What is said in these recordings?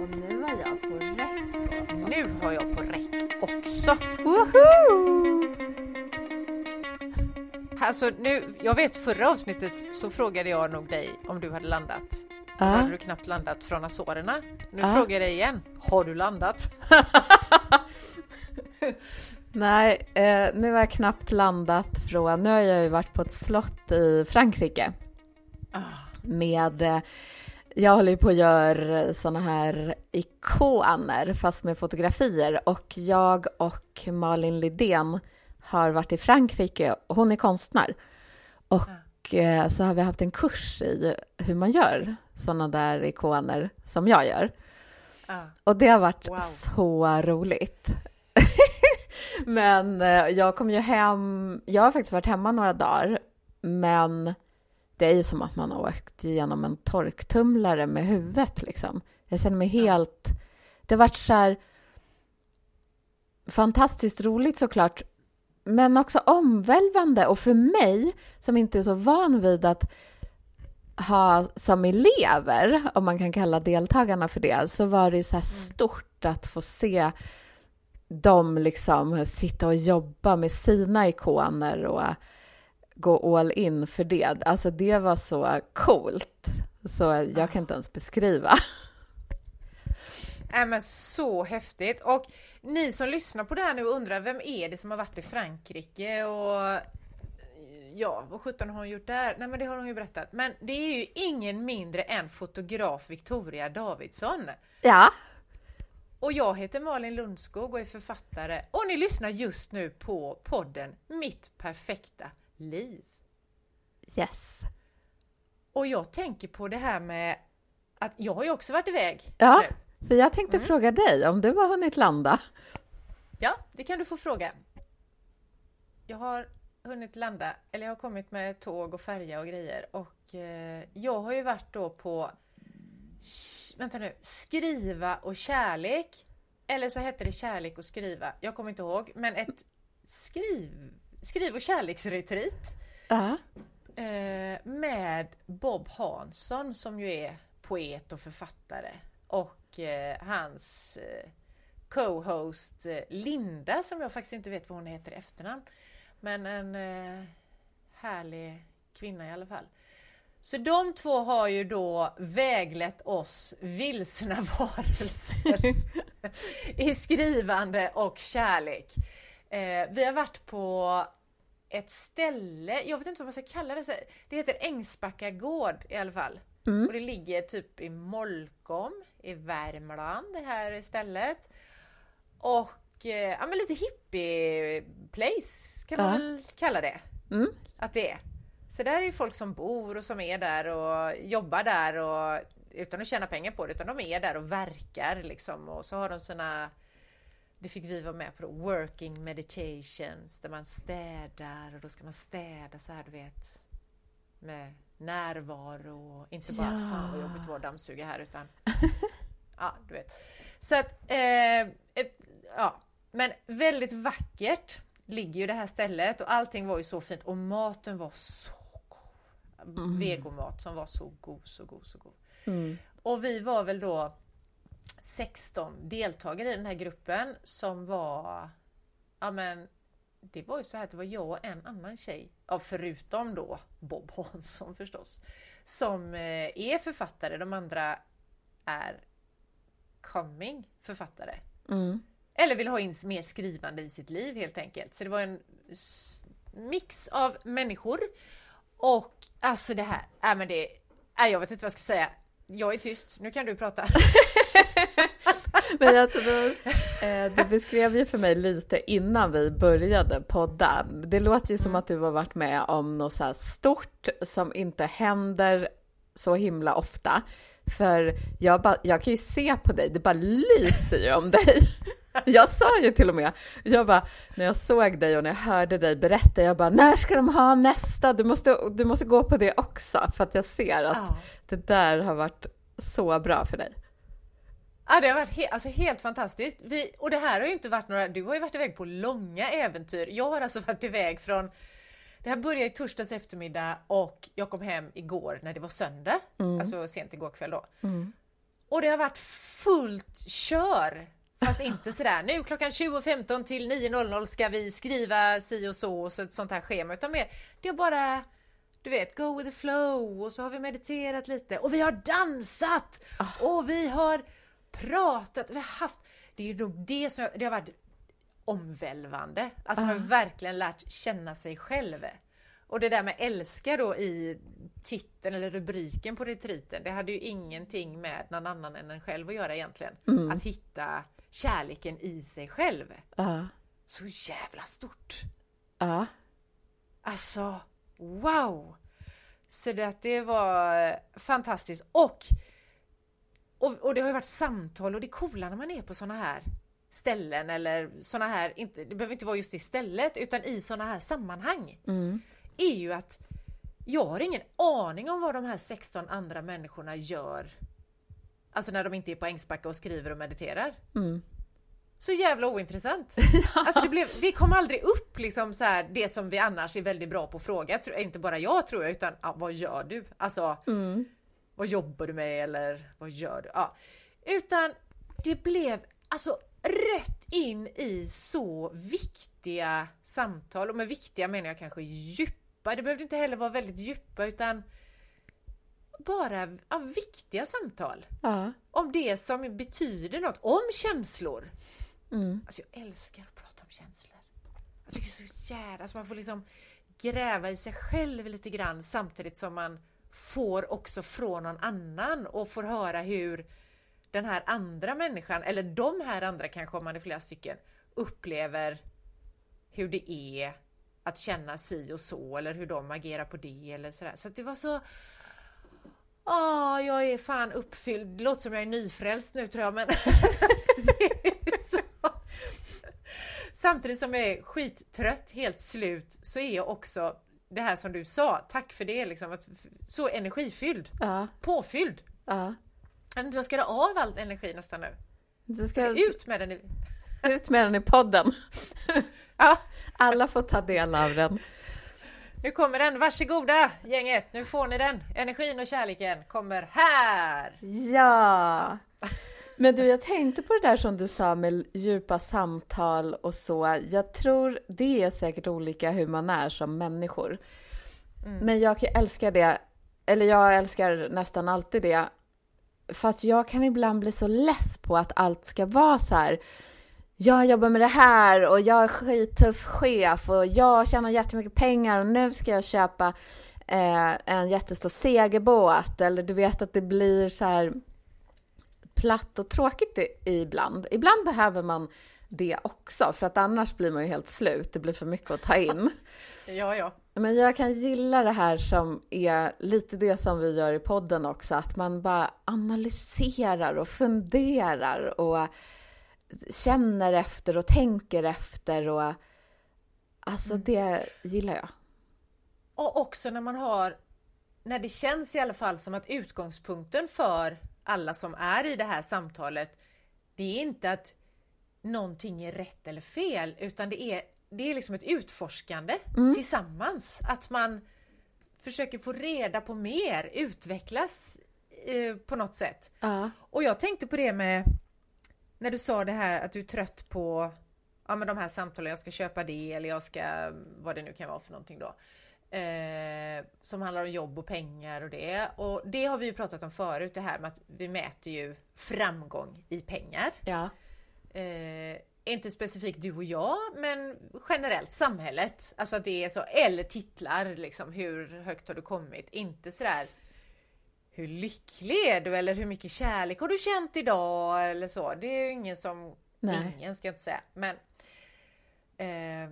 Och nu har jag på räck. Nu har jag på räck också. Woho! Alltså nu, jag vet förra avsnittet så frågade jag nog dig om du hade landat. Ja. Hade du knappt landat från Azorerna? Nu Ja. frågar jag dig igen. Har du landat? Nej, eh, nu har jag knappt landat från... Nu har jag ju varit på ett slott i Frankrike Ah. Med... Eh, jag håller ju på att göra såna här ikoner fast med fotografier och jag och Malin Lidén har varit i Frankrike. Hon är konstnär. Och eh, så har vi haft en kurs i hur man gör såna där ikoner som jag gör. Ah. Och det har varit Wow. så roligt. men eh, jag kom ju hem, jag har faktiskt varit hemma några dagar, men det är ju som att man har åkt igenom en torktumlare med huvudet liksom. Jag känner mig helt, det har varit så här fantastiskt roligt såklart, men också omvälvande. Och för mig som inte är så van vid att ha som elever, om man kan kalla deltagarna för det, så var det ju så här stort att få se dem liksom sitta och jobba med sina ikoner och gå all in för det. Alltså det var så coolt, så jag kan inte ens beskriva. Nej men så häftigt! Och ni som lyssnar på det här nu undrar, vem är det som har varit i Frankrike och ja, vad sjutton har hon gjort där? Nej men det har hon ju berättat. Men det är ju ingen mindre än fotograf Victoria Davidsson. Ja, Och jag heter Malin Lundskog och är författare och ni lyssnar just nu på podden Mitt perfekta liv. yes. Och jag tänker på det här med att jag har ju också varit iväg Ja, nu. för jag tänkte fråga dig om du har hunnit landa. Ja, det kan du få fråga. Jag har hunnit landa, eller jag har kommit med tåg och färja och grejer och eh, jag har ju varit då på sh- vänta nu, skriva och kärlek. Eller så hette det kärlek och skriva, jag kommer inte ihåg, men ett skriv, skriv och kärleksretreat Ja, eh, med Bob Hansson som ju är poet och författare och eh, hans eh, co-host Linda som jag faktiskt inte vet vad hon heter i efternamn. Men en härlig kvinna i alla fall. Så de två har ju då väglett oss vilsna varelser i skrivande och kärlek. Eh, vi har varit på ett ställe, jag vet inte vad man ska kalla det, det heter Ängsbacka gård i alla fall. Och det ligger typ i Molkom i Värmland, det här stället. Och eh, ja, men lite hippie place kan man Ja. väl kalla det. Mm. Att det är. Så där är ju folk som bor och som är där och jobbar där och utan att tjäna pengar på det, utan de är där och verkar liksom och så har de sina det fick vi vara med på då, working meditations där man städar och då ska man städa så här du vet med närvaro och inte bara Ja. fan vad jobbigt det var att dammsuga här utan ja du vet. Så att eh, ett, ja men väldigt vackert ligger ju det här stället och allting var ju så fint och maten var så god. Vegomat som var så god, så god, så god. Mm. Och vi var väl då 16 deltagare i den här gruppen som var, ja men det var ju så här att det var jag och en annan tjej, ja, förutom då Bob Hansson förstås, som eh, är författare. De andra är coming författare. Mm. Eller vill ha in mer skrivande i sitt liv helt enkelt. Så det var en mix av människor. Och alltså det här, äh, men det, äh, jag vet inte vad jag ska säga. Jag är tyst, nu kan du prata. Men jag tror, eh, du beskrev ju för mig lite innan vi började podda. Det låter ju som att du har varit med om något så stort som inte händer så himla ofta. För jag, bara, jag kan ju se på dig, det bara lyser ju om dig. Jag sa ju till och med, jag bara, när jag såg dig och när jag hörde dig berätta, jag bara, när ska de ha nästa? Du måste, du måste gå på det också, för att jag ser att Ja. Det där har varit så bra för dig. Ja, det har varit he alltså helt fantastiskt. Vi, och det här har ju inte varit några, du har ju varit iväg på långa äventyr. Jag har alltså varit iväg från Det här började i torsdags eftermiddag och jag kom hem igår när det var söndag. Alltså sent igår kväll då. Och det har varit fullt kör. Fast inte sådär nu klockan 20.15 till 9.00 ska vi skriva si och så och så ett sånt här schema utan mer det är bara du vet, go with the flow och så har vi mediterat lite och vi har dansat och vi har pratat, vi har haft, det är ju nog det som, det har varit omvälvande. Alltså man har verkligen lärt känna sig själv. Och det där med älska då i titeln eller rubriken på retriten, det hade ju ingenting med någon annan än en själv att göra egentligen. Att hitta kärleken i sig själv. Ja. Så jävla stort! Ja. Alltså, wow! Så det, det var fantastiskt. Och, och, och det har ju varit samtal och det coola när man är på såna här ställen eller såna här, inte, det behöver inte vara just det stället, utan i såna här sammanhang. Är ju att jag har ingen aning om vad de här 16 andra människorna gör. Alltså när de inte är på Ängsbacka och skriver och mediterar. Så jävla ointressant. Alltså det, blev, det kom aldrig upp liksom så här, det som vi annars är väldigt bra på att fråga. Tror- Inte bara jag tror jag, utan ah, vad gör du? Alltså, vad jobbar du med eller vad gör du? Ja. Utan det blev alltså rätt in i så viktiga samtal och med viktiga menar jag kanske djupa. Det behövde inte heller vara väldigt djupa utan bara ja, viktiga samtal Ja. om det som betyder något, om känslor. Mm. Alltså jag älskar att prata om känslor. Alltså det är så jävla, alltså man får liksom gräva i sig själv lite grann samtidigt som man får också från någon annan och får höra hur den här andra människan, eller de här andra kanske om man är flera stycken, upplever hur det är att känna si och så eller hur de agerar på det eller sådär. Så att det var så Åh, jag är fan uppfylld. Det låter som jag är nyfrälst nu tror jag, men. Samtidigt som jag är skittrött, helt slut, så är jag också det här som du sa, tack för det, liksom, att, så energifylld, Ja. påfylld. Ja. Jag ska ha av all energi nästan nu. Du ska Ut med den. i- ut med den i podden. Ja, Alla får ta del av den. nu kommer den. Varsågoda gänget, nu får ni den. Energin och kärleken kommer här. Ja! Men du, jag tänkte på det där som du sa med djupa samtal och så. Jag tror det är säkert olika hur man är som människor. Men jag kan älska det, eller jag älskar nästan alltid det. För att jag kan ibland bli så less på att allt ska vara så här. Jag jobbar med det här och jag är skittuff chef och jag tjänar jättemycket pengar och nu ska jag köpa eh, en jättestor segelbåt. Eller du vet att det blir så här platt och tråkigt ibland. Ibland behöver man det också, för att annars blir man ju helt slut. Det blir för mycket att ta in. Ja, ja. Men jag kan gilla det här som är lite det som vi gör i podden också, att man bara analyserar och funderar och känner efter och tänker efter och alltså det gillar jag. Och också när man har, när det känns i alla fall som att utgångspunkten för alla som är i det här samtalet, det är inte att någonting är rätt eller fel, utan det är, det är liksom ett utforskande tillsammans. Att man försöker få reda på mer, utvecklas eh, på något sätt. Ja. Och jag tänkte på det med när du sa det här att du är trött på ja, men de här samtalen, jag ska köpa det eller jag ska, vad det nu kan vara för någonting då. Eh, som handlar om jobb och pengar och det. Och det har vi ju pratat om förut, det här med att vi mäter ju framgång i pengar. Ja. Eh, inte specifikt du och jag, men generellt samhället. Alltså att det är så, eller titlar liksom, hur högt har du kommit? Inte sådär hur lycklig är du eller hur mycket kärlek har du känt idag eller så. Det är ju ingen som, Nej. ingen ska jag inte säga. Men, eh,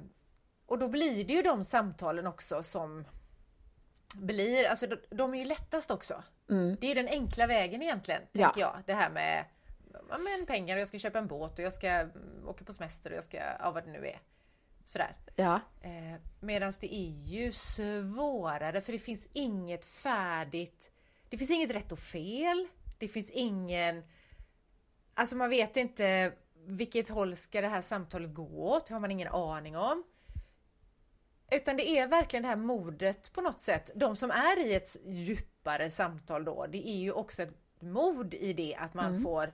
och då blir det ju de samtalen också som blir, alltså de, de är ju lättast också. Det är den enkla vägen egentligen, Ja. tänker jag. Det här med, ja, men pengar och jag ska köpa en båt och jag ska mm, åka på semester och jag ska, ja vad det nu är. Sådär. Ja. Eh, Medan det är ju svårare för det finns inget färdigt. Det finns inget rätt och fel. Det finns ingen... Alltså man vet inte vilket håll ska det här samtalet gå åt. Det har man ingen aning om. Utan det är verkligen det här modet på något sätt. De som är i ett djupare samtal då, det är ju också ett mod i det att man Mm. får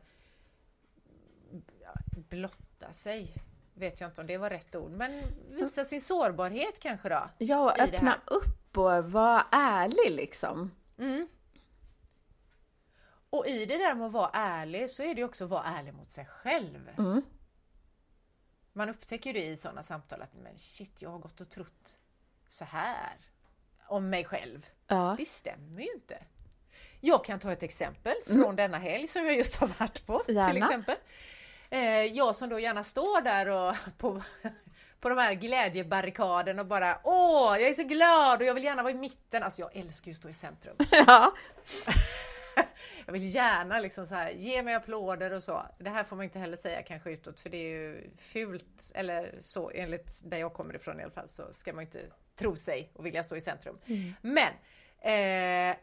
blotta sig. Vet jag inte om det var rätt ord, men visa sin sårbarhet kanske då. Ja, och öppna upp och vara ärlig liksom. Mm. Och i det där med att vara ärlig så är det också att vara ärlig mot sig själv. Mm. Man upptäcker ju det i sådana samtal att men shit, jag har gått och trott så här om mig själv. Ja. Det stämmer ju inte. Jag kan ta ett exempel från denna helg som jag just har varit på. Gärna. Till exempel. Eh, jag som då gärna står där och på, på de här glädjebarrikaden och bara åh, jag är så glad och jag vill gärna vara i mitten. Alltså jag älskar ju att stå i centrum. ja. Jag vill gärna liksom så här, ge mig applåder och så. Det här får man inte heller säga kanske utåt för det är ju fult eller så enligt där jag kommer ifrån i alla fall så ska man inte tro sig och vilja stå i centrum. Men eh,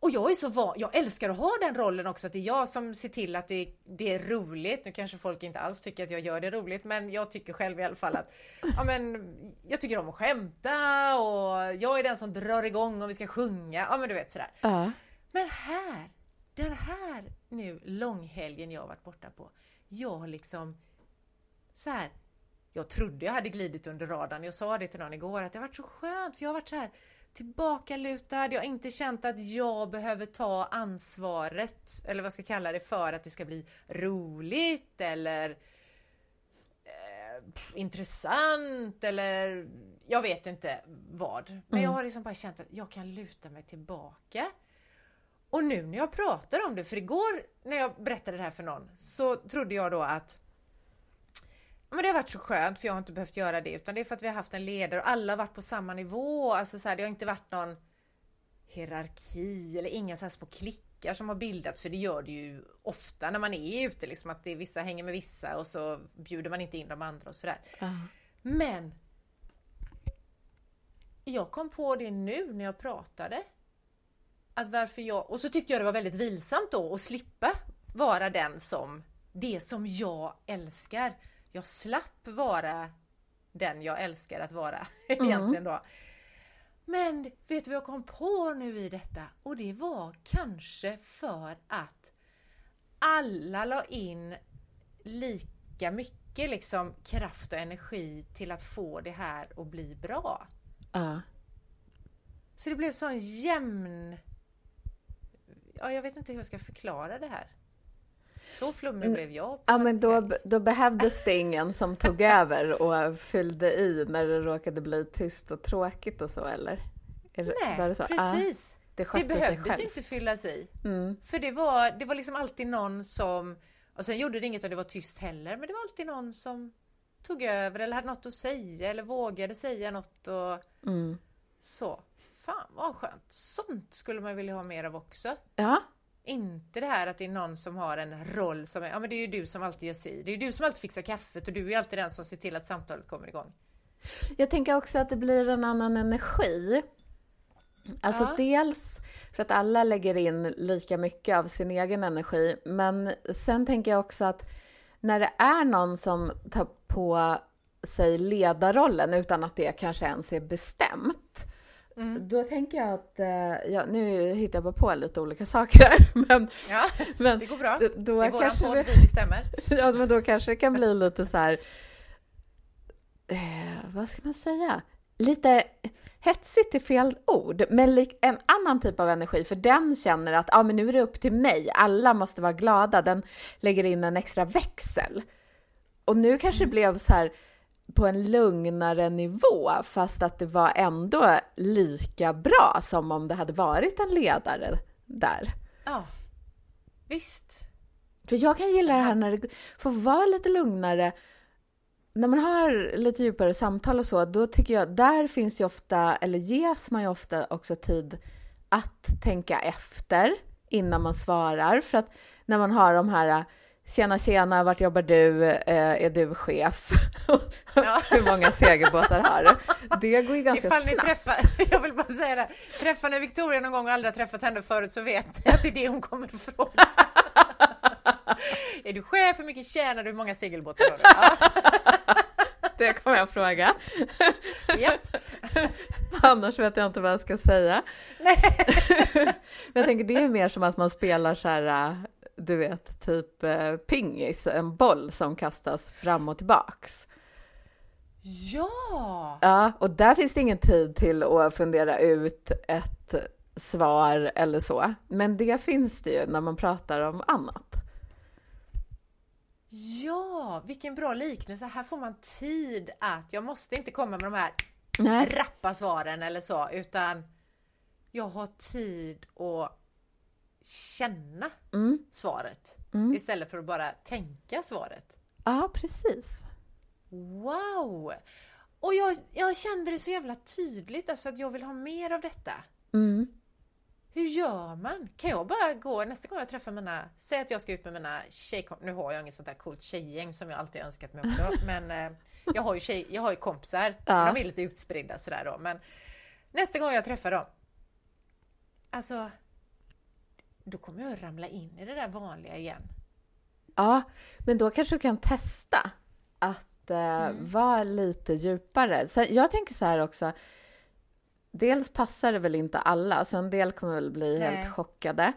och jag är så van, jag älskar att ha den rollen också, att det är jag som ser till att det, det är roligt. Nu kanske folk inte alls tycker att jag gör det roligt, men jag tycker själv i alla fall att ja, men, jag tycker om att skämta och jag är den som drar igång om vi ska sjunga. Ja, men du vet sådär. Ja. Men här, den här nu långhelgen jag varit borta på, jag har liksom så här. Jag trodde jag hade glidit under radarn. Jag sa det till någon igår att det har varit så skönt för jag har varit så här tillbakalutad. Jag har inte känt att jag behöver ta ansvaret eller vad jag ska kalla det för att det ska bli roligt eller eh, intressant eller jag vet inte vad. Men jag har liksom bara känt att jag kan luta mig tillbaka. Och nu när jag pratar om det, för igår när jag berättade det här för någon så trodde jag då att men det har varit så skönt för jag har inte behövt göra det utan det är för att vi har haft en ledare och alla har varit på samma nivå. Alltså så här, det har inte varit någon hierarki eller inga så här små klickar som har bildats för det gör det ju ofta när man är ute liksom att det är vissa hänger med vissa och så bjuder man inte in de andra och sådär. Ja. Men jag kom på det nu när jag pratade. Att varför jag, och så tyckte jag det var väldigt vilsamt då att slippa vara den som, det som jag älskar. Jag slapp vara den jag älskar att vara egentligen då. Men vet du vad jag kom på nu i detta? Och det var kanske för att alla la in lika mycket liksom kraft och energi till att få det här att bli bra. Ja. Så det blev sån jämn... Ja, jag vet inte hur jag ska förklara det här. Så flummig blev jag. Ja, men då, då behövdes det ingen som tog över och fyllde i när det råkade bli tyst och tråkigt och så, eller? Var Nej, det så? precis. Ja, det det behövdes inte fyllas i. Mm. För det var, det var liksom alltid någon som... Och sen gjorde det inget om det var tyst heller, men det var alltid någon som tog över eller hade något att säga eller vågade säga något och Mm. så. Fan vad skönt! Sånt skulle man vilja ha mer av också. Ja, Inte det här att det är någon som har en roll som är, ja men det är ju du som alltid gör si. Det är ju du som alltid fixar kaffet och du är alltid den som ser till att samtalet kommer igång. jag tänker också att det blir en annan energi. Alltså Ja. dels för att alla lägger in lika mycket av sin egen energi, men sen tänker jag också att när det är någon som tar på sig ledarrollen utan att det kanske ens är bestämt, Mm. då tänker jag att, eh, ja, nu hittar jag bara på lite olika saker här, men, Ja, men det går bra. då, Det då är våran kanske podd, det, vi bestämmer. ja, men då kanske det kan bli lite så här, eh, vad ska man säga, lite hetsigt är fel ord, men en annan typ av energi, för den känner att ah, men nu är det upp till mig, alla måste vara glada, den lägger in en extra växel. Och nu kanske det blev så här på en lugnare nivå, fast att det var ändå lika bra som om det hade varit en ledare där. Ja, visst. För jag kan gilla det här när det får vara lite lugnare. När man har lite djupare samtal och så, då tycker jag, där finns ju ofta, eller ges man ju ofta också tid att tänka efter innan man svarar. För att när man har de här Tjena tjena, vart jobbar du? Eh, är du chef? Ja. Hur många segelbåtar har du? Det går ju ganska Ifall snabbt. träffar, jag vill bara säga det, träffar ni Victoria någon gång och aldrig har träffat henne förut så vet ni att det är det hon kommer att fråga. är du chef? Hur mycket tjänar du? Hur många segelbåtar har du? Ja, Det kommer jag fråga. Annars vet jag inte vad jag ska säga. Nej. Men jag tänker det är mer som att man spelar så här, du vet, typ eh, pingis, en boll som kastas fram och tillbaks. Ja! Ja, och där finns det ingen tid till att fundera ut ett svar eller så. Men det finns det ju när man pratar om annat. Ja, vilken bra liknelse. Här får man tid att, jag måste inte komma med de här Nej. rappa svaren eller så, utan jag har tid att känna Mm. svaret Mm. istället för att bara tänka svaret. Ja, precis. Wow! Och jag, jag kände det så jävla tydligt, alltså att jag vill ha mer av detta. Mm. Hur gör man? Kan jag bara gå nästa gång jag träffar mina, säg att jag ska ut med mina tjejkompisar, nu har jag inget sånt där coolt tjejgäng som jag alltid önskat mig också, men eh, jag har ju, tjej, jag har ju kompisar, Ja. de är lite utspridda sådär då, men nästa gång jag träffar dem, alltså, då kommer jag ramla in i det där vanliga igen. Ja, men då kanske du kan testa att eh, Mm. vara lite djupare. Så jag tänker så här också. Dels passar det väl inte alla, så en del kommer väl bli Nej. helt chockade.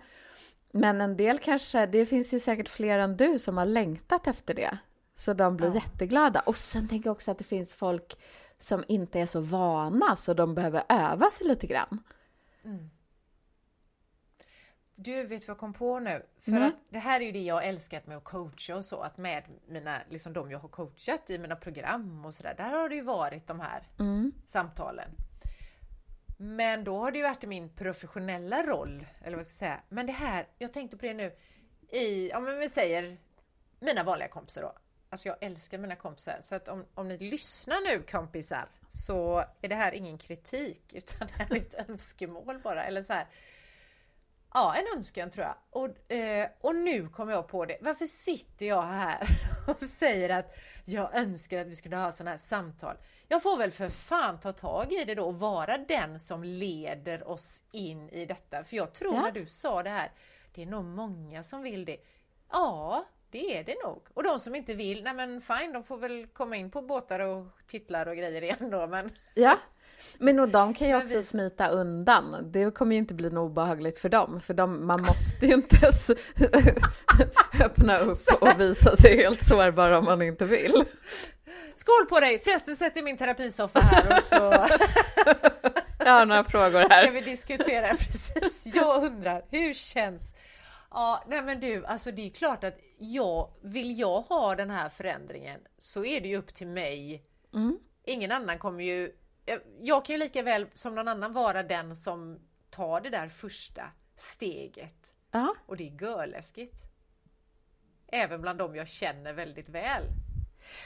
Men en del kanske, det finns ju säkert fler än du som har längtat efter det. Så de blir Ja. jätteglada. Och sen tänker jag också att det finns folk som inte är så vana, så de behöver öva sig lite grann. Du, vet vad jag kom på nu? För Nej. att det här är ju det jag älskat med att coacha och så, att med mina, liksom de jag har coachat i mina program och sådär, där har det ju varit de här Mm. samtalen. Men då har det ju varit i min professionella roll, eller vad ska jag säga. Men det här, jag tänkte på det nu, i, ja men vi säger mina vanliga kompisar då. Alltså jag älskar mina kompisar, så att om, om ni lyssnar nu kompisar, så är det här ingen kritik, utan det här är ett önskemål bara, eller så här. Ja, en önskan tror jag. Och, eh, och nu kommer jag på det. Varför sitter jag här och säger att jag önskar att vi skulle ha sådana här samtal? Jag får väl för fan ta tag i det då och vara den som leder oss in i detta. För jag tror Ja. när du sa det här, det är nog många som vill det. Ja, det är det nog. Och de som inte vill, nej men fine, de får väl komma in på båtar och titlar och grejer igen då. Men Ja, men och de kan ju också vi- smita undan. Det kommer ju inte bli något obehagligt för dem, för de, man måste ju inte öppna upp och visa sig helt sårbar om man inte vill. skål på dig! Förresten sätter jag min terapisoffa här och så Jag har några frågor ska här. vi diskutera precis. Jag undrar, hur känns? Ja, nej men du, alltså det är klart att jag, vill jag ha den här förändringen så är det ju upp till mig. Mm. Ingen annan kommer ju, jag- jag kan ju lika väl som någon annan vara den som tar det där första steget. Ja, Och det är görläskigt. Även bland dem jag känner väldigt väl.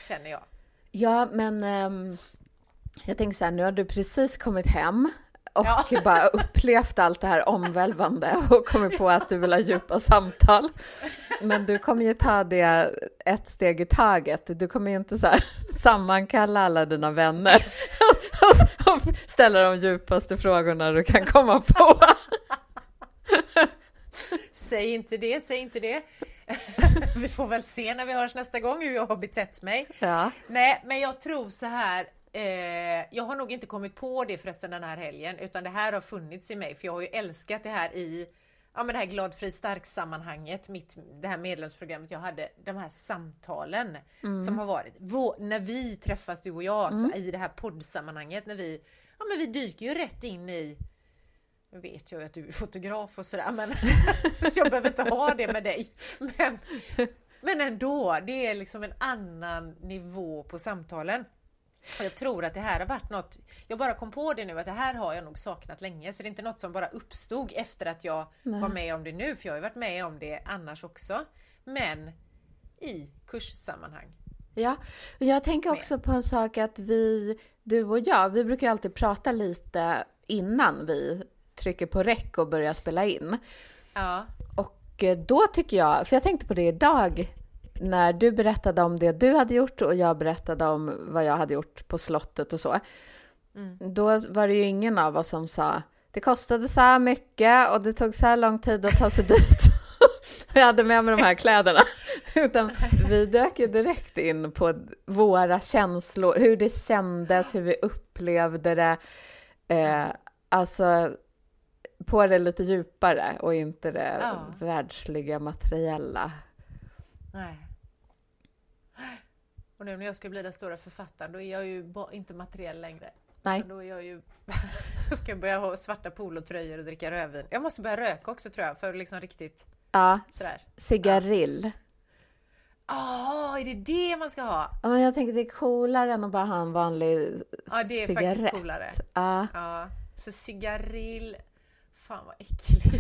Känner jag. ja men ehm, jag tänker så här, nu har du precis kommit hem och Ja. bara upplevt allt det här omvälvande och kommit på att du vill ha djupa samtal. Men du kommer ju ta det ett steg i taget. Du kommer ju inte så här sammankalla alla dina vänner och, ställa de djupaste frågorna du kan komma på. Säg inte det, säg inte det. Vi får väl se när vi hörs nästa gång hur jag har betett mig. Ja, Nej, men jag tror så här. Eh, jag har nog inte kommit på det förresten den här helgen, utan det här har funnits i mig, för jag har ju älskat det här i ja, men det här glad, fri, stark sammanhanget, mitt, det här medlemsprogrammet jag hade, de här samtalen som har varit. Vå, när vi träffas du och jag så, i det här poddsammanhanget, när vi, ja men vi dyker ju rätt in i nu vet jag ju att du är fotograf och sådär, men så jag behöver inte ha det med dig. Men, men ändå, det är liksom en annan nivå på samtalen. Jag tror att det här har varit något, jag bara kom på det nu, att det här har jag nog saknat länge, så det är inte något som bara uppstod efter att jag Nej. var med om det nu, för jag har ju varit med om det annars också. Men i kurssammanhang. ja. Jag tänker också på en sak att vi, du och jag, vi brukar alltid prata lite innan vi trycker på räck och börjar spela in. Ja, Och eh, då tycker jag, för jag tänkte på det idag, när du berättade om det du hade gjort och jag berättade om vad jag hade gjort på slottet och så. Då var det ju ingen av oss som sa det kostade så här mycket och det tog så här lång tid att ta sig dit. jag hade med mig de här kläderna. Utan vi dök ju direkt in på våra känslor, hur det kändes, hur vi upplevde det. Eh, alltså på det lite djupare och inte det Ja. världsliga materiella. Nej. Och nu när jag ska bli den stora författaren, då är jag ju inte materiell längre. Nej. Då är jag ju... ska jag börja ha svarta polotröjor och dricka rödvin. Jag måste börja röka också tror jag, för liksom riktigt Ja, sådär. cigarill. Ah, är det det man ska ha? Ja, men jag tänker det är coolare än att bara ha en vanlig Ja, det är cigarett. faktiskt coolare. Ja. Ja, så cigarill... Fan vad äckligt.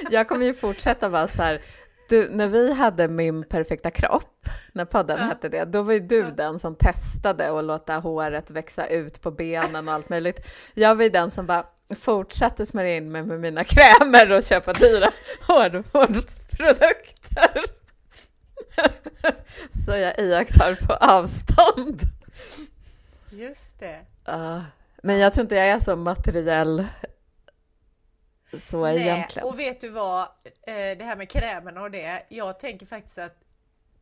Jag kommer ju fortsätta vara så här, du, när vi hade Min perfekta kropp, när podden Ja. hette det, då var ju du Ja. den som testade att låta håret växa ut på benen och allt möjligt. Jag var ju den som bara fortsatte smörja in mig med mina krämer och köpa dyra hårvårdsprodukter. Så jag iakttar på avstånd. Just det. Ja, men jag tror inte jag är så materiell så egentligen. och vet du vad? Eh, Det här med krämerna och det. Jag tänker faktiskt att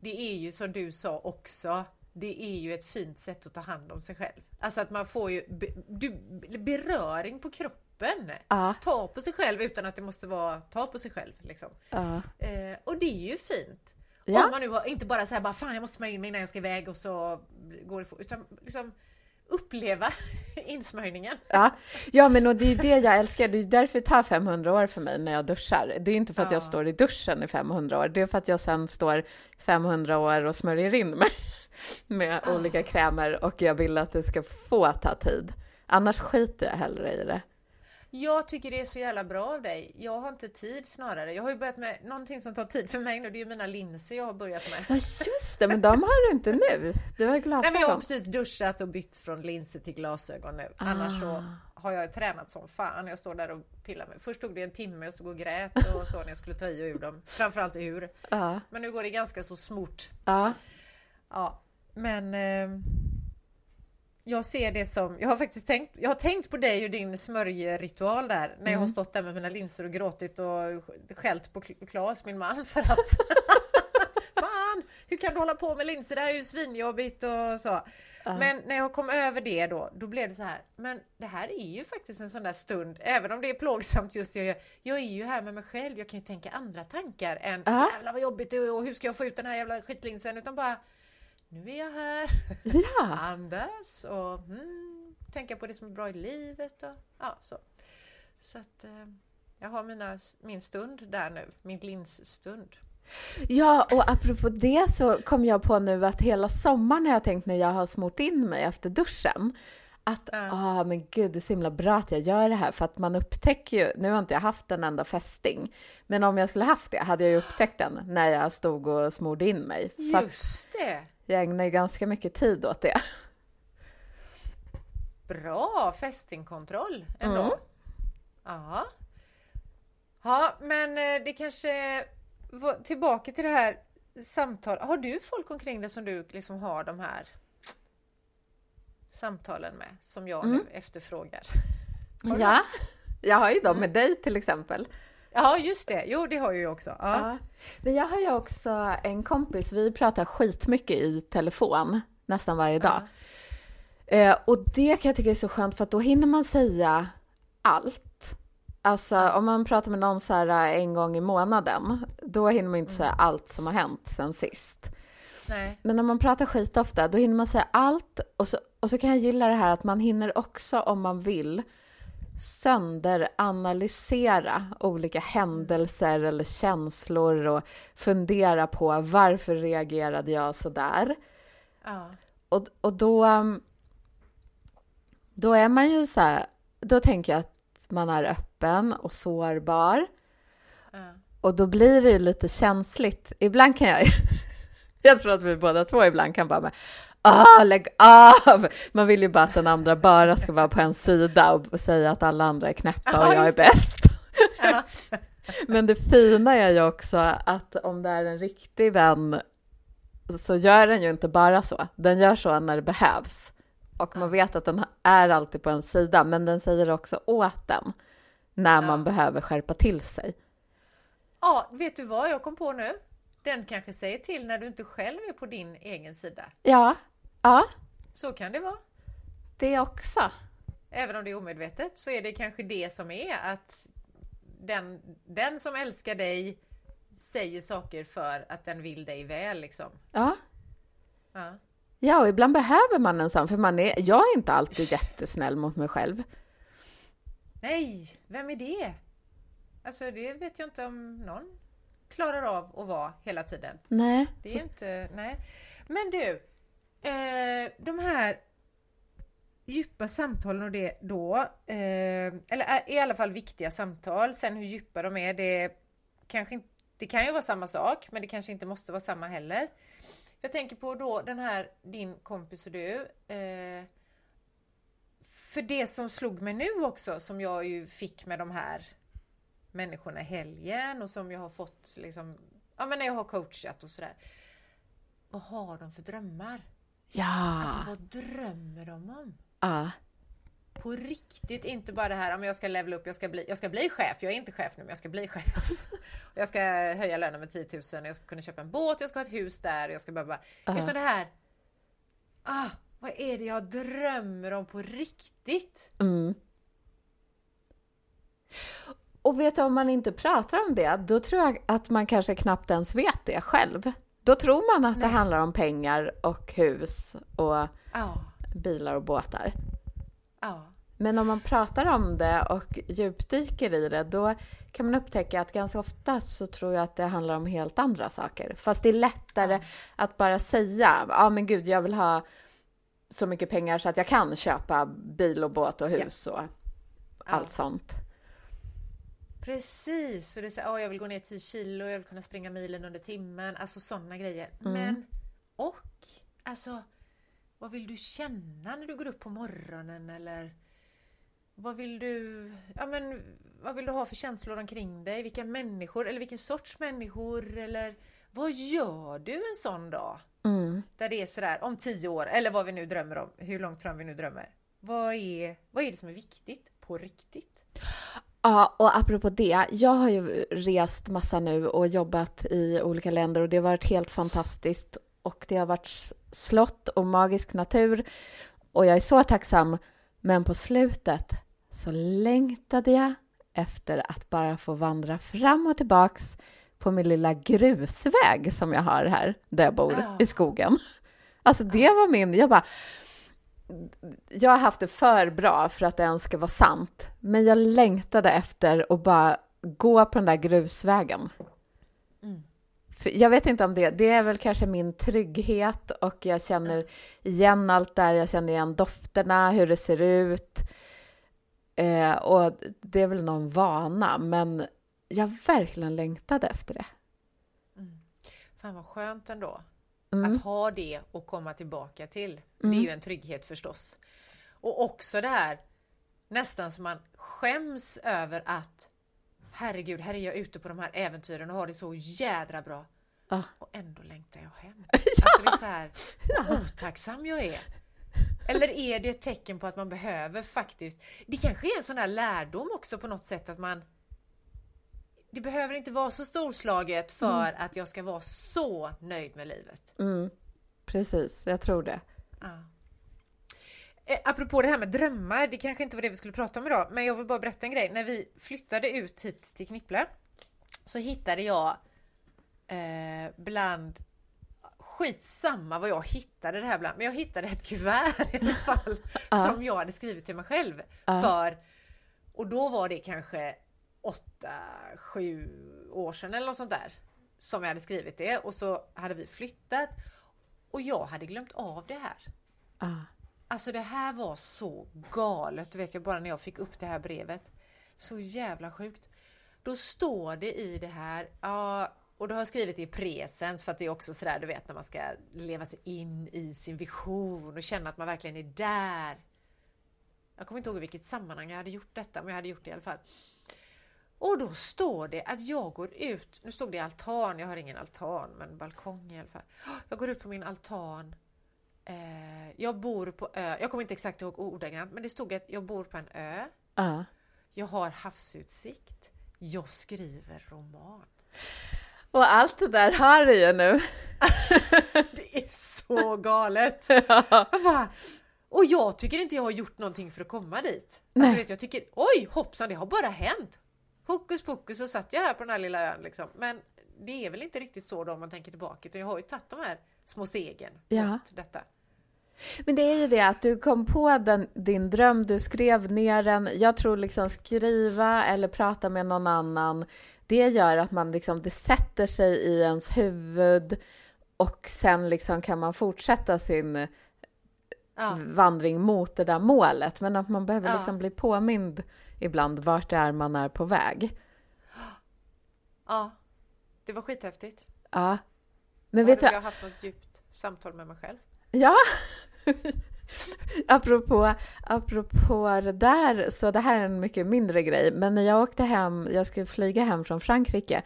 det är ju som du sa också. Det är ju ett fint sätt att ta hand om sig själv. Alltså att man får ju du, beröring på kroppen. Ja, Ta på sig själv utan att det måste vara ta på sig själv. Liksom. ja. Eh, och det är ju fint. Ja. Om man nu har, inte bara säger bara fan jag måste smörja in mig innan jag ska iväg och så går det. Utan liksom uppleva insmörjningen. Ja, ja men och det är det jag älskar. Det är därför det tar 500 år för mig när jag duschar. Det är inte för att jag Ja. står i duschen i 500 år. Det är för att jag sen står 500 år och smörjer in mig med Ah. olika krämer och jag vill att det ska få ta tid. Annars skiter jag hellre i det. Jag tycker det är så jävla bra av dig. Jag har inte tid snarare. Jag har ju börjat med någonting som tar tid för mig nu. Det är ju mina linser jag har börjat med. Ja, just det, men de har du inte nu. Du har Nej, men jag har glasögon. precis duschat och bytt från linser till glasögon nu. Annars så Ah. har jag tränat som fan. Jag står där och pillar mig. Först tog det en timme, jag stod och grät och så när jag skulle ta i och ur dem. Framförallt ur. Ja, Men nu går det ganska så smort. ja. Ja, men eh, jag ser det som, jag har faktiskt tänkt, jag har tänkt på dig och din smörjeritual där när jag har Mm. stått där med mina linser och gråtit och skällt på Claes, min man, för att Fan, hur kan du hålla på med linser? Det här är ju svinjobbigt och så. Ja. Men när jag kom över det då, då blev det så här, men det här är ju faktiskt en sån där stund, även om det är plågsamt just det jag gör. Jag är ju här med mig själv, jag kan ju tänka andra tankar än Ja. jävlar vad jobbigt det är och hur ska jag få ut den här jävla skitlinsen? Utan bara, nu är jag här, ja. andas och mm, tänka på det som är bra i livet och ja, så. Så att eh, jag har mina, min stund där nu, min linsstund. Ja, och apropå det så kom jag på nu att hela sommaren har jag tänkt när jag har smort in mig efter duschen att Ja. ah, men gud, det är så himla bra att jag gör det här för att man upptäcker ju, nu har inte jag haft en enda fästing, men om jag skulle haft det hade jag ju upptäckt den när jag stod och smorde in mig. Just det! Jag ägnar ju ganska mycket tid åt det. Bra fästingkontroll ändå. Mm. Ja. Ja, men eh, det kanske tillbaka till det här samtalet. Har du folk omkring dig som du liksom har de här samtalen med som jag Mm. nu efterfrågar? Ja, jag har ju dem med dig till exempel. Ja, just det. Jo, det har jag ju också. Ja. Ja. Men jag har ju också en kompis, vi pratar skitmycket i telefon nästan varje dag. Eh, och det kan jag tycka är så skönt för att då hinner man säga allt. Alltså om man pratar med någon så här eh, en gång i månaden, då hinner man inte säga allt som har hänt sen sist. Nej. Men när man pratar skit ofta, då hinner man säga allt och så, och så kan jag gilla det här att man hinner också om man vill sönderanalysera olika händelser eller känslor och fundera på varför reagerade jag så där? Ja. Och, och då, då är man ju så här, då tänker jag att man är öppen och sårbar. Ja. Och då blir det ju lite känsligt. Ibland kan jag, jag tror att vi båda två ibland kan bara med, ah, lägg av! Man vill ju bara att den andra bara ska vara på en sida och säga att alla andra är knäppa och jag är bäst. Men det fina är ju också att om det är en riktig vän så gör den ju inte bara så. Den gör så när det behövs. Och man vet att den är alltid på en sida, men den säger också åt den när man Ja. behöver skärpa till sig. ja, vet du vad jag kom på nu? den kanske säger till när du inte själv är på din egen sida. Ja, ja, Så kan det vara. det också. Även om det är omedvetet så är det kanske det som är att den, den som älskar dig säger saker för att den vill dig väl liksom. Ja. Ja. Ja, och ibland behöver man en sån, för man är, jag är inte alltid jättesnäll mot mig själv. Nej, vem är det? Alltså det vet jag inte om någon klarar av att vara hela tiden. Nej. Det är ju inte, nej. Men du, eh, de här djupa samtalen och det då, eh, eller är i alla fall viktiga samtal. Sen hur djupa de är, det kanske inte, det kan ju vara samma sak, men det kanske inte måste vara samma heller. Jag tänker på då den här, din kompis och du. Eh, för det som slog mig nu också, som jag ju fick med de här människorna i helgen och som jag har fått liksom, ja men när jag har coachat och sådär. Vad har de för drömmar? Ja. Alltså vad drömmer de om? ja. På riktigt, inte bara det här om jag ska levela upp, jag ska, bli, jag ska bli chef. Jag är inte chef nu, men jag ska bli chef. Jag ska höja lönen med 10 000, jag ska kunna köpa en båt, jag ska ha ett hus där, jag ska bara... bara. Ja. Utan det här, ah, vad är det jag drömmer om på riktigt? Mm. Och vet du, om man inte pratar om det, då tror jag att man kanske knappt ens vet det själv. Då tror man att det Nej. handlar om pengar och hus och Ja, bilar och båtar. ja. Men om man pratar om det och djupdyker i det, då kan man upptäcka att ganska ofta så tror jag att det handlar om helt andra saker. Fast det är lättare Ja. att bara säga, ja men gud, jag vill ha så mycket pengar så att jag kan köpa bil och båt och hus och allt sånt. Precis, och det är så, här, "Åh, jag vill gå ner 10 kilo, jag vill kunna springa milen under timmen, alltså sådana grejer. Mm. Men, och, alltså, vad vill du känna när du går upp på morgonen eller vad vill du, ja men, vad vill du ha för känslor omkring dig? Vilka människor, eller vilken sorts människor, eller vad gör du en sån dag? Mm. Där det är sådär, om tio år, eller vad vi nu drömmer om, hur långt fram vi nu drömmer. Vad är, vad är det som är viktigt på riktigt? Ja, och apropå det, jag har ju rest massa nu och jobbat i olika länder och det har varit helt fantastiskt och det har varit slott och magisk natur och jag är så tacksam. Men på slutet så längtade jag efter att bara få vandra fram och tillbaks på min lilla grusväg som jag har här där jag bor Ja. i skogen. Alltså det var min, jag bara, jag har haft det för bra för att det ens ska vara sant. Men jag längtade efter att bara gå på den där grusvägen. Mm. Jag vet inte om det, det är väl kanske min trygghet och jag känner igen allt där, jag känner igen dofterna, hur det ser ut. Eh, och det är väl någon vana, men jag verkligen längtade efter det. Fan vad skönt ändå. Mm. Att ha det och komma tillbaka till. Det Mm. är ju en trygghet förstås. Och också det här nästan som man skäms över att herregud, här är jag ute på de här äventyren och har det så jädra bra. Ja. Och ändå längtar jag hem. Alltså det är så här, otacksam jag är. Eller är det ett tecken på att man behöver faktiskt, det kanske är en sån här lärdom också på något sätt att man det behöver inte vara så storslaget för att jag ska vara så nöjd med livet. Mm. Precis, jag tror det. Ja. Eh, apropå det här med drömmar, det kanske inte var det vi skulle prata om idag, men jag vill bara berätta en grej. När vi flyttade ut hit till Knippla så hittade jag eh, bland Skitsamma vad jag hittade det här bland, men jag hittade ett kuvert i alla fall som jag hade skrivit till mig själv för och då var det kanske åtta, sju år sedan eller något sånt där som jag hade skrivit det och så hade vi flyttat och jag hade glömt av det här. Ah. Alltså det här var så galet, vet jag bara när jag fick upp det här brevet. Så jävla sjukt. Då står det i det här, ja, och då har jag skrivit det i presens för att det är också sådär du vet när man ska leva sig in i sin vision och känna att man verkligen är där. Jag kommer inte ihåg i vilket sammanhang jag hade gjort detta, men jag hade gjort det i alla fall. Och då står det att jag går ut, nu stod det altan, jag har ingen altan, men balkong i alla fall. Jag går ut på min altan Eh, jag bor på ö, jag kommer inte exakt ihåg ordagrant, men det stod att jag bor på en ö. Ah. Jag har havsutsikt. Jag skriver roman. Och allt det där har du ju nu. Det är så galet! Ja. Jag bara, och jag tycker inte jag har gjort någonting för att komma dit. Nej. Alltså vet, jag tycker, oj hoppsan det har bara hänt! Hokus pokus så satt jag här på den här lilla ön liksom. Men det är väl inte riktigt så då om man tänker tillbaka. Utan jag har ju tagit de här små stegen Ja. mot detta. Men det är ju det att du kom på den, din dröm, du skrev ner den. Jag tror liksom skriva eller prata med någon annan, det gör att man liksom, det sätter sig i ens huvud och sen liksom kan man fortsätta sin Ja, vandring mot det där målet. Men att man behöver Ja. liksom bli påmind ibland vart det är man är på väg. ja. Det var skithäftigt. Ja. Men vet du jag har haft något djupt samtal med mig själv? Ja! apropå, apropå det där, så det här är en mycket mindre grej, men när jag åkte hem, jag skulle flyga hem från Frankrike,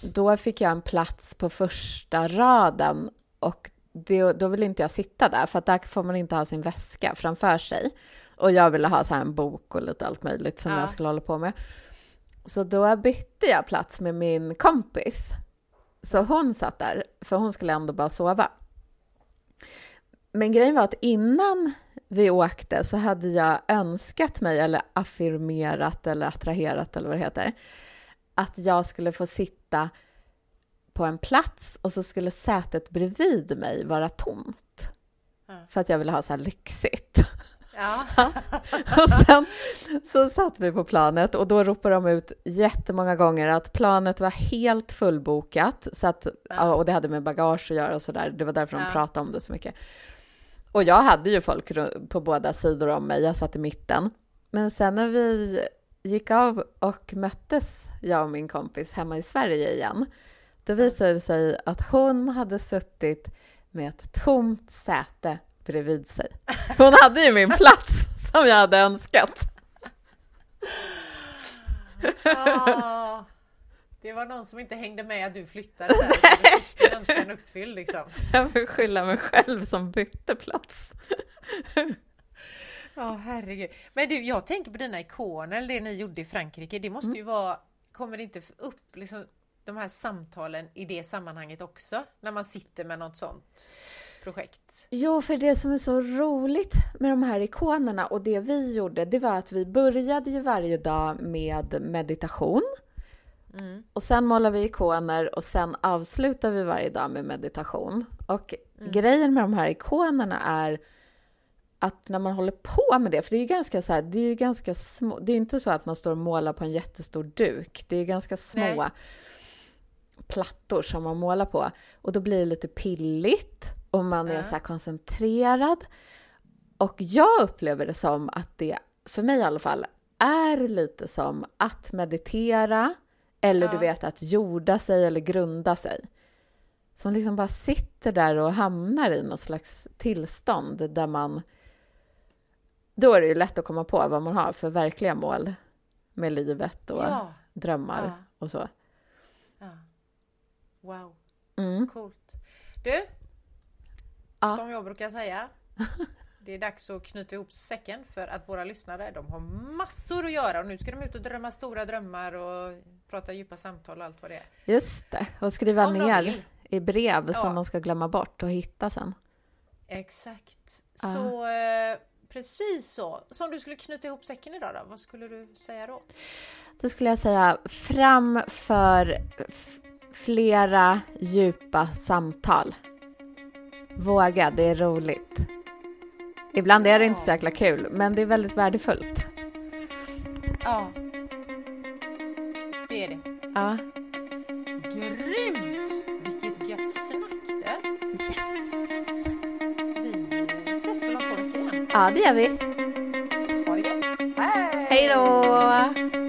då fick jag en plats på första raden och det, då ville inte jag sitta där, för att där får man inte ha sin väska framför sig. Och jag ville ha så här en bok och lite allt möjligt som Ja. jag skulle hålla på med. Så då bytte jag plats med min kompis. Så hon satt där, för hon skulle ändå bara sova. Men grejen var att innan vi åkte så hade jag önskat mig, eller affirmerat eller attraherat eller vad det heter, att jag skulle få sitta på en plats och så skulle sätet bredvid mig vara tomt. Ja. För att jag ville ha så här lyxigt. Ja. Och sen så satt vi på planet och då ropade de ut jättemånga gånger att planet var helt fullbokat. Så att, ja. Och det hade med bagage att göra och sådär. Det var därför de Ja. pratade om det så mycket. Och jag hade ju folk på båda sidor om mig. Jag satt i mitten. Men sen när vi gick av och möttes, jag och min kompis, hemma i Sverige igen. Då visade det sig att hon hade suttit med ett tomt säte bredvid sig. Hon hade ju min plats som jag hade önskat. Ah, det var någon som inte hängde med att du flyttade där. du fick önskan uppfylld liksom. Jag får skylla mig själv som bytte plats. Ja, herregud. Men du, jag tänker på dina ikoner, det ni gjorde i Frankrike. Det måste ju vara, kommer det inte upp liksom, de här samtalen i det sammanhanget också? När man sitter med något sånt projekt? Jo, för det som är så roligt med de här ikonerna och det vi gjorde, det var att vi började ju varje dag med meditation. Mm. Och sen målar vi ikoner och sen avslutar vi varje dag med meditation. Och grejen med de här ikonerna är att när man håller på med det, för det är ju ganska så här, det är ju ganska små, det är inte så att man står och målar på en jättestor duk, det är ju ganska små Nej. plattor som man målar på. Och då blir det lite pilligt och man är så koncentrerad. Och jag upplever det som att det, för mig i alla fall, är lite som att meditera eller du Ja. vet att jorda sig eller grunda sig. Som liksom bara sitter där och hamnar i något slags tillstånd där man... Då är det ju lätt att komma på vad man har för verkliga mål med livet och Ja. drömmar Ja. och så. ja. Wow, Mm. coolt. Du, Ja. som jag brukar säga. Det är dags att knyta ihop säcken för att våra lyssnare de har massor att göra och nu ska de ut och drömma stora drömmar och prata djupa samtal och allt vad det är. Just det, och skriva Om ner i brev Ja. som de ska glömma bort och hitta sen. Exakt. Ja. Så eh, precis så. Så om du skulle knyta ihop säcken idag då, vad skulle du säga då? Då skulle jag säga fram för f- flera djupa samtal. Våga, det är roligt. Ibland är det inte så jäkla kul, men det är väldigt värdefullt. Ja. Det är det. Ja. Grymt! Vilket gött snack du. Yes! Vi ses väl om två veckor igen. Ja, det gör vi. Ha det gött. Hej! Hej då!